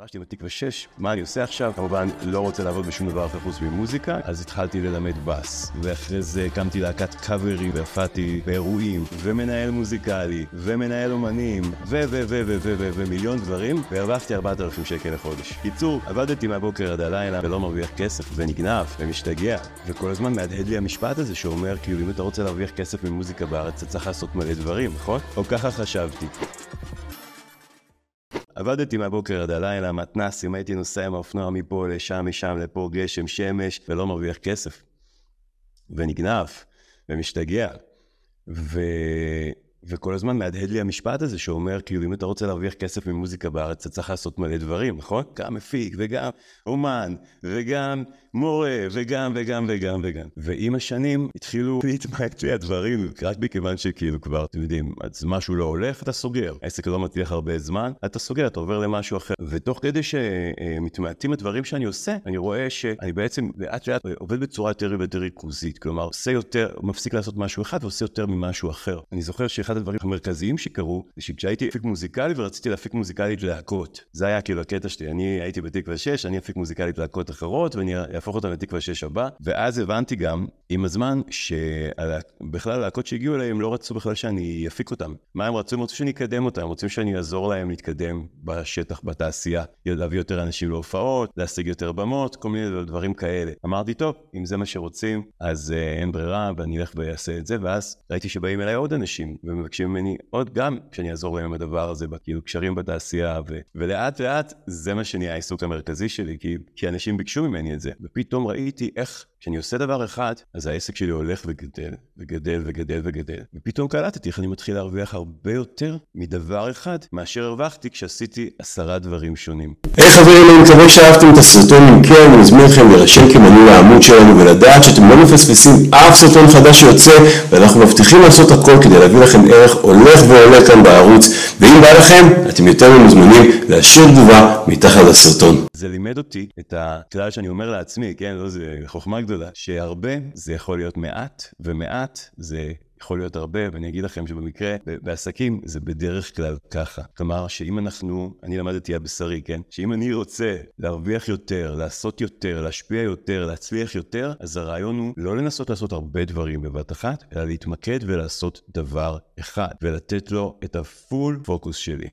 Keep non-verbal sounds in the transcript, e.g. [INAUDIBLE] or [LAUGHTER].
פרשתי בתקווה 6, מה אני עושה עכשיו? כמובן, לא רוצה לעבוד בשום דבר אחר חוץ ממוזיקה, אז התחלתי ללמד בס. ואחרי זה הקמתי להקת קאברים, והפעתי באירועים, ומנהל מוזיקלי, ומנהל אומנים, ו ו ו ו ו ו ומיליון דברים, והרווחתי 4,000 שקל לחודש. קיצור, עבדתי מהבוקר עד הלילה, ולא מרוויח כסף, ונגנב, ומשתגע. וכל הזמן מהדהד לי המשפט הזה שאומר, כאילו, אם אתה רוצה להרוויח כסף ממוזיקה בארץ, אתה צריך לעשות מלא דברים, נכון? או ככה חשבתי. עבדתי מהבוקר עד הלילה, מתנסים, הייתי נוסע עם האופנוע מפה לשם, משם לפה, גשם, שמש, ולא מרוויח כסף. ונגנב, ומשתגע. ו... וכל הזמן מהדהד לי המשפט הזה שאומר, כאילו, אם אתה רוצה להרוויח כסף ממוזיקה בארץ, אתה צריך לעשות מלא דברים, נכון? גם מפיק, וגם אומן, וגם מורה, וגם, וגם, וגם, וגם. ועם השנים התחילו [LAUGHS] להתמעט לי הדברים, רק מכיוון שכאילו כבר, אתם יודעים, אז משהו לא הולך, אתה סוגר. העסק לא מצליח הרבה זמן, אתה סוגר, אתה עובר למשהו אחר. ותוך כדי שמתמעטים הדברים שאני עושה, אני רואה שאני בעצם לאט לאט עובד בצורה יותר ויותר ריכוזית. כלומר, עושה יותר, מפסיק לעשות משהו אחד ועושה יותר ממשהו אחר. אני זוכר שאחד הדברים המרכזיים שקרו, זה שכשהייתי אפיק מוזיקלי ורציתי להפיק מוזיקלית להקות. זה היה כאילו הקטע שלי, אני הייתי בתקווה 6, אני אפיק מוזיקלית להקות אחרות, ואני אהפוך אותם לתקווה 6 הבא. ואז הבנתי גם, עם הזמן, שבכלל הלהקות שהגיעו אליהם לא רצו בכלל שאני אפיק אותם. מה הם רצו? הם רצו שאני אקדם אותם, הם רוצים שאני אעזור להם להתקדם בשטח, בתעשייה. להביא יותר אנשים להופעות, להשיג יותר במות, כל מיני דברים כאלה. אמרתי, טוב, אם זה מה שרוצים, אז uh, אין ברירה, ואני אלך ואעשה את זה, ואז ראיתי שבאים אליי עוד אנשים, ומבקשים ממני עוד גם שאני אעזור להם עם הדבר הזה, כאילו קשרים בתעשייה, ו... ולאט לאט זה מה שנהיה העיסוק המרכזי שלי, כי, כי אנשים ביקשו ממני את זה, ופתאום ראיתי איך כשאני עושה דבר אחד, אז העסק שלי הולך וגדל, וגדל וגדל וגדל. ופתאום קלטתי איך אני מתחיל להרוויח הרבה יותר מדבר אחד, מאשר הרווחתי כשעשיתי עשרה דברים שונים. היי חברים, אני מקווה שאהבתם את הסרטון. אם כן, אני מזמין אתכם להירשם כמנוי לעמוד שלנו ולדעת שאתם לא מפספסים אף סרטון חדש שיוצא, ואנחנו מבטיחים לעשות הכל כדי להביא לכם ערך הולך ועולה כאן בערוץ. ואם בא לכם, אתם יותר ממוזמנים להשאיר תגובה מתחת לסרטון. זה לימד אותי את הכלל שאני אומר לעצמי, כן, לא זה חוכמה גדולה, שהרבה זה יכול להיות מעט, ומעט זה יכול להיות הרבה, ואני אגיד לכם שבמקרה, בעסקים זה בדרך כלל ככה. כלומר, שאם אנחנו, אני למדתי הבשרי, כן? שאם אני רוצה להרוויח יותר, לעשות יותר, להשפיע יותר, להצליח יותר, אז הרעיון הוא לא לנסות לעשות הרבה דברים בבת אחת, אלא להתמקד ולעשות דבר אחד, ולתת לו את הפול פוקוס שלי.